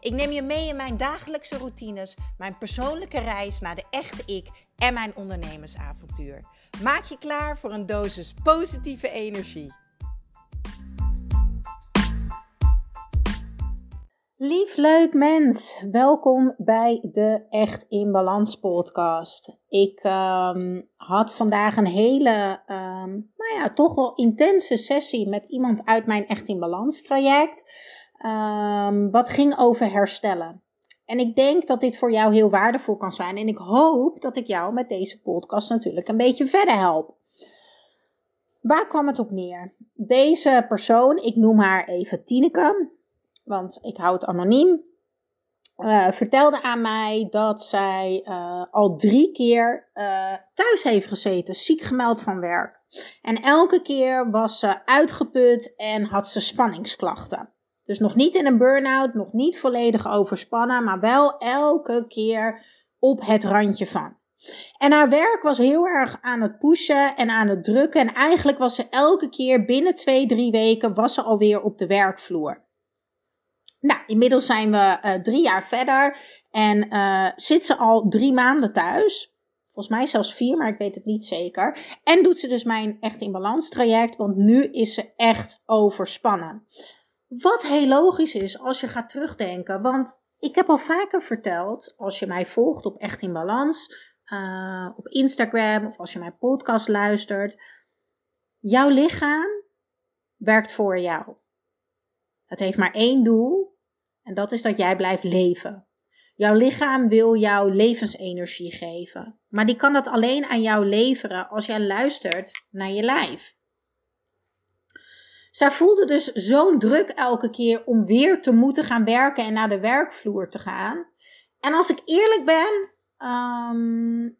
Ik neem je mee in mijn dagelijkse routines, mijn persoonlijke reis naar de echte ik en mijn ondernemersavontuur. Maak je klaar voor een dosis positieve energie. Lief leuk mens, welkom bij de Echt in Balans podcast. Ik um, had vandaag een hele, um, nou ja, toch wel intense sessie met iemand uit mijn Echt in Balans traject. Um, wat ging over herstellen. En ik denk dat dit voor jou heel waardevol kan zijn. En ik hoop dat ik jou met deze podcast natuurlijk een beetje verder help. Waar kwam het op neer? Deze persoon, ik noem haar even Tineke, want ik hou het anoniem, uh, vertelde aan mij dat zij uh, al drie keer uh, thuis heeft gezeten, ziek gemeld van werk. En elke keer was ze uitgeput en had ze spanningsklachten. Dus nog niet in een burn-out, nog niet volledig overspannen, maar wel elke keer op het randje van. En haar werk was heel erg aan het pushen en aan het drukken. En eigenlijk was ze elke keer binnen twee, drie weken was ze alweer op de werkvloer. Nou, inmiddels zijn we uh, drie jaar verder en uh, zit ze al drie maanden thuis. Volgens mij zelfs vier, maar ik weet het niet zeker. En doet ze dus mijn echt in want nu is ze echt overspannen. Wat heel logisch is als je gaat terugdenken. Want ik heb al vaker verteld, als je mij volgt op Echt in Balans, uh, op Instagram of als je mijn podcast luistert. Jouw lichaam werkt voor jou. Het heeft maar één doel en dat is dat jij blijft leven. Jouw lichaam wil jou levensenergie geven, maar die kan dat alleen aan jou leveren als jij luistert naar je lijf. Zij voelde dus zo'n druk elke keer om weer te moeten gaan werken en naar de werkvloer te gaan. En als ik eerlijk ben, um,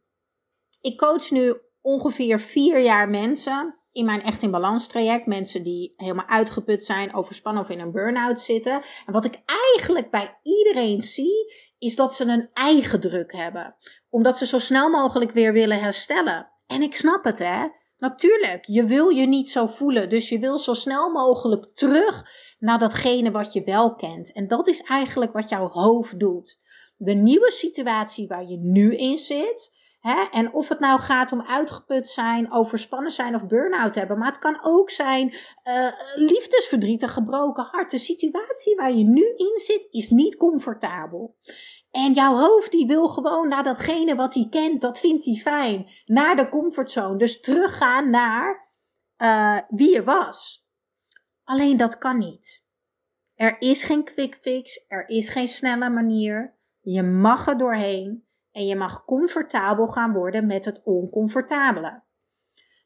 ik coach nu ongeveer vier jaar mensen in mijn Echt in Balans traject. Mensen die helemaal uitgeput zijn, overspannen of in een burn-out zitten. En wat ik eigenlijk bij iedereen zie, is dat ze een eigen druk hebben. Omdat ze zo snel mogelijk weer willen herstellen. En ik snap het, hè. Natuurlijk, je wil je niet zo voelen. Dus je wil zo snel mogelijk terug naar datgene wat je wel kent. En dat is eigenlijk wat jouw hoofd doet. De nieuwe situatie waar je nu in zit. Hè, en of het nou gaat om uitgeput zijn, overspannen zijn of burn-out hebben. Maar het kan ook zijn uh, liefdesverdriet, een gebroken hart. De situatie waar je nu in zit is niet comfortabel. En jouw hoofd die wil gewoon naar datgene wat hij kent, dat vindt hij fijn. Naar de comfortzone. Dus teruggaan naar uh, wie je was. Alleen dat kan niet. Er is geen quick fix, er is geen snelle manier. Je mag er doorheen en je mag comfortabel gaan worden met het oncomfortabele.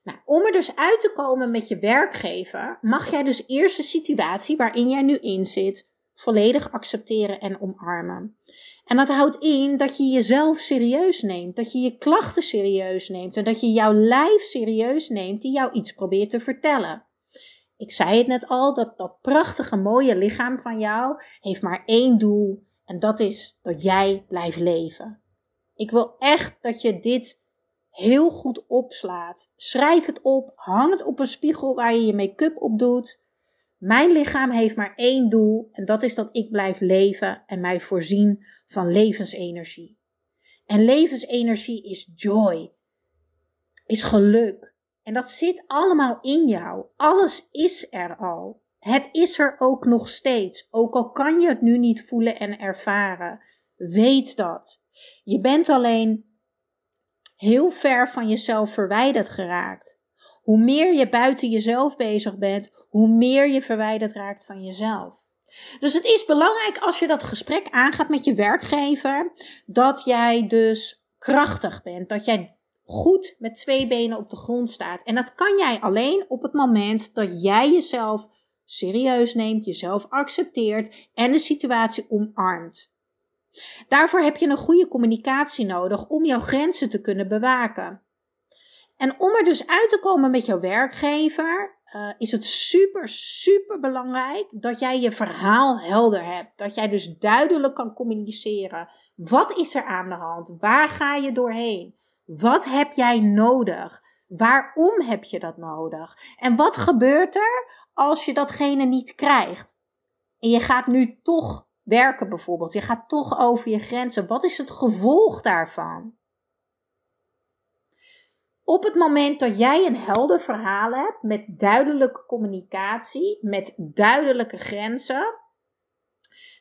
Nou, om er dus uit te komen met je werkgever, mag jij dus eerst de situatie waarin jij nu in zit volledig accepteren en omarmen. En dat houdt in dat je jezelf serieus neemt, dat je je klachten serieus neemt en dat je jouw lijf serieus neemt die jou iets probeert te vertellen. Ik zei het net al, dat dat prachtige mooie lichaam van jou heeft maar één doel en dat is dat jij blijft leven. Ik wil echt dat je dit heel goed opslaat. Schrijf het op, hang het op een spiegel waar je je make-up op doet. Mijn lichaam heeft maar één doel en dat is dat ik blijf leven en mij voorzien van levensenergie. En levensenergie is joy, is geluk. En dat zit allemaal in jou. Alles is er al. Het is er ook nog steeds, ook al kan je het nu niet voelen en ervaren. Weet dat. Je bent alleen heel ver van jezelf verwijderd geraakt. Hoe meer je buiten jezelf bezig bent, hoe meer je verwijderd raakt van jezelf. Dus het is belangrijk als je dat gesprek aangaat met je werkgever, dat jij dus krachtig bent, dat jij goed met twee benen op de grond staat. En dat kan jij alleen op het moment dat jij jezelf serieus neemt, jezelf accepteert en de situatie omarmt. Daarvoor heb je een goede communicatie nodig om jouw grenzen te kunnen bewaken. En om er dus uit te komen met jouw werkgever, uh, is het super, super belangrijk dat jij je verhaal helder hebt. Dat jij dus duidelijk kan communiceren. Wat is er aan de hand? Waar ga je doorheen? Wat heb jij nodig? Waarom heb je dat nodig? En wat gebeurt er als je datgene niet krijgt? En je gaat nu toch werken bijvoorbeeld. Je gaat toch over je grenzen. Wat is het gevolg daarvan? Op het moment dat jij een helder verhaal hebt met duidelijke communicatie, met duidelijke grenzen,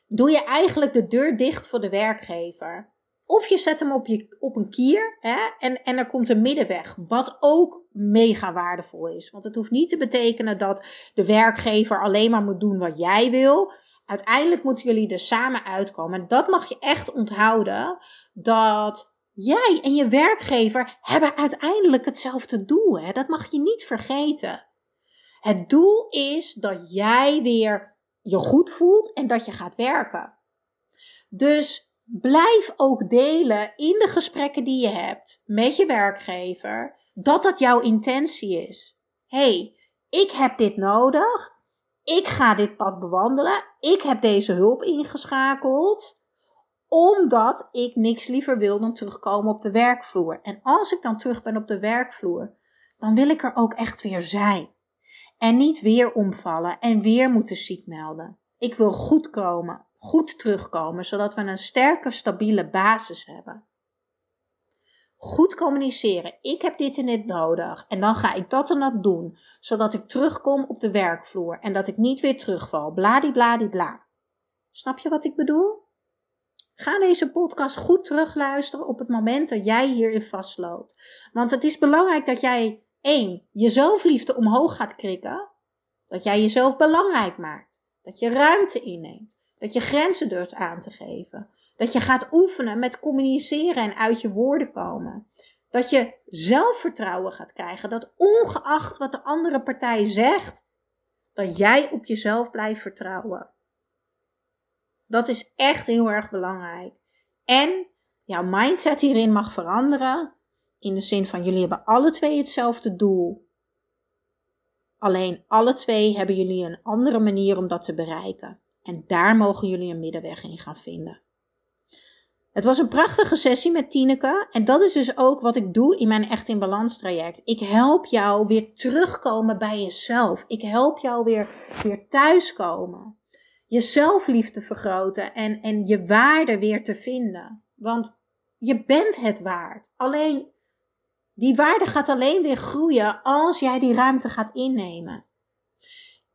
doe je eigenlijk de deur dicht voor de werkgever. Of je zet hem op, je, op een kier hè, en, en er komt een middenweg, wat ook mega waardevol is. Want het hoeft niet te betekenen dat de werkgever alleen maar moet doen wat jij wil. Uiteindelijk moeten jullie er samen uitkomen. En dat mag je echt onthouden, dat jij en je werkgever hebben uiteindelijk hetzelfde doel. Hè? Dat mag je niet vergeten. Het doel is dat jij weer je goed voelt en dat je gaat werken. Dus blijf ook delen in de gesprekken die je hebt met je werkgever dat dat jouw intentie is. hey, ik heb dit nodig. Ik ga dit pad bewandelen. Ik heb deze hulp ingeschakeld omdat ik niks liever wil dan terugkomen op de werkvloer. En als ik dan terug ben op de werkvloer, dan wil ik er ook echt weer zijn. En niet weer omvallen en weer moeten ziek melden. Ik wil goed komen, goed terugkomen, zodat we een sterke, stabiele basis hebben. Goed communiceren. Ik heb dit en dit nodig. En dan ga ik dat en dat doen, zodat ik terugkom op de werkvloer en dat ik niet weer terugval. Bladibladibla. Snap je wat ik bedoel? Ga deze podcast goed terugluisteren op het moment dat jij hierin vastloopt. Want het is belangrijk dat jij, één, je zelfliefde omhoog gaat krikken. Dat jij jezelf belangrijk maakt. Dat je ruimte inneemt. Dat je grenzen durft aan te geven. Dat je gaat oefenen met communiceren en uit je woorden komen. Dat je zelfvertrouwen gaat krijgen. Dat ongeacht wat de andere partij zegt, dat jij op jezelf blijft vertrouwen. Dat is echt heel erg belangrijk. En jouw mindset hierin mag veranderen. In de zin van jullie hebben alle twee hetzelfde doel. Alleen alle twee hebben jullie een andere manier om dat te bereiken. En daar mogen jullie een middenweg in gaan vinden. Het was een prachtige sessie met Tineke. En dat is dus ook wat ik doe in mijn Echt in Balans traject. Ik help jou weer terugkomen bij jezelf. Ik help jou weer, weer thuiskomen je zelfliefde vergroten en, en je waarde weer te vinden. Want je bent het waard. Alleen die waarde gaat alleen weer groeien als jij die ruimte gaat innemen.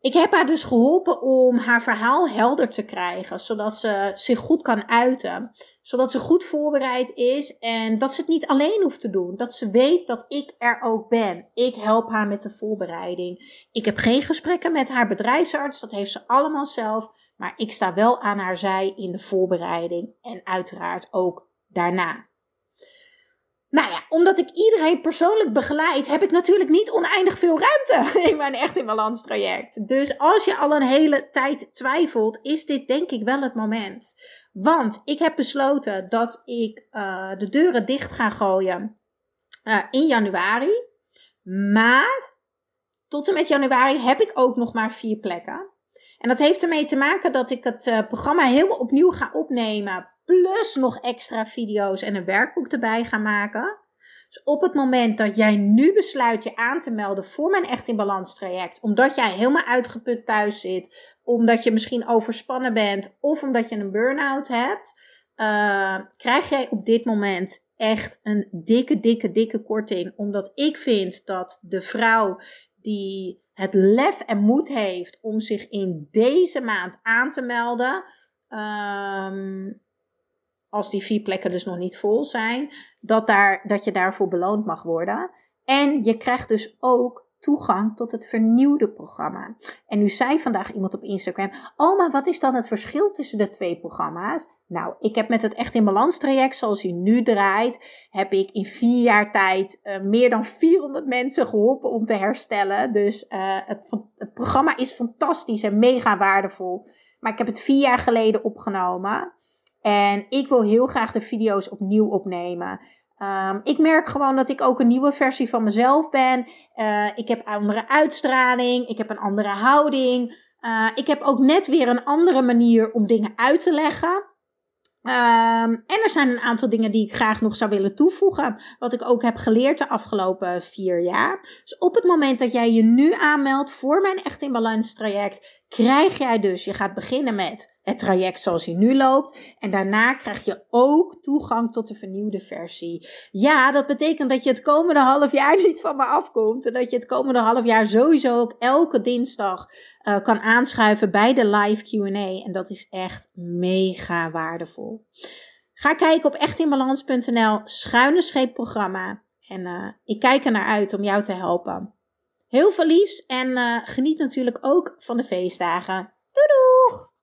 Ik heb haar dus geholpen om haar verhaal helder te krijgen, zodat ze zich goed kan uiten, zodat ze goed voorbereid is en dat ze het niet alleen hoeft te doen. Dat ze weet dat ik er ook ben. Ik help haar met de voorbereiding. Ik heb geen gesprekken met haar bedrijfsarts, dat heeft ze allemaal zelf. Maar ik sta wel aan haar zij in de voorbereiding en uiteraard ook daarna. Nou ja, omdat ik iedereen persoonlijk begeleid, heb ik natuurlijk niet oneindig veel ruimte in mijn Echt in Balans traject. Dus als je al een hele tijd twijfelt, is dit denk ik wel het moment. Want ik heb besloten dat ik uh, de deuren dicht ga gooien uh, in januari. Maar tot en met januari heb ik ook nog maar vier plekken. En dat heeft ermee te maken dat ik het uh, programma helemaal opnieuw ga opnemen. Plus nog extra video's en een werkboek erbij ga maken. Dus op het moment dat jij nu besluit je aan te melden voor mijn Echt in Balans traject. Omdat jij helemaal uitgeput thuis zit. Omdat je misschien overspannen bent. Of omdat je een burn-out hebt. Uh, krijg jij op dit moment echt een dikke, dikke, dikke korting. Omdat ik vind dat de vrouw die het lef en moed heeft om zich in deze maand aan te melden. Um, als die vier plekken dus nog niet vol zijn, dat, daar, dat je daarvoor beloond mag worden. En je krijgt dus ook toegang tot het vernieuwde programma. En nu zei vandaag iemand op Instagram: Oh, wat is dan het verschil tussen de twee programma's? Nou, ik heb met het Echt in Balans traject, zoals hij nu draait, heb ik in vier jaar tijd uh, meer dan 400 mensen geholpen om te herstellen. Dus uh, het, het, programma is fantastisch en mega waardevol. Maar ik heb het vier jaar geleden opgenomen. En ik wil heel graag de video's opnieuw opnemen. Ehm, ik merk gewoon dat ik ook een nieuwe versie van mezelf ben. Uh, ik heb andere uitstraling. Ik heb een andere houding. Uh, ik heb ook net weer een andere manier om dingen uit te leggen. Um, en er zijn een aantal dingen die ik graag nog zou willen toevoegen. Wat ik ook heb geleerd de afgelopen vier jaar. Dus op het moment dat jij je nu aanmeldt voor mijn Echt in Balans traject, krijg jij dus, je gaat beginnen met het traject zoals hij nu loopt. En daarna krijg je ook toegang tot de vernieuwde versie. Ja, dat betekent dat je het komende half jaar niet van me afkomt. En dat je het komende half jaar sowieso ook elke dinsdag uh, kan aanschuiven bij de live QA. En dat is echt mega waardevol. Ga kijken op echtinbalans.nl, schuine scheep programma. En uh, ik kijk er naar uit om jou te helpen. Heel veel liefs en uh, geniet natuurlijk ook van de feestdagen. Doei doeg!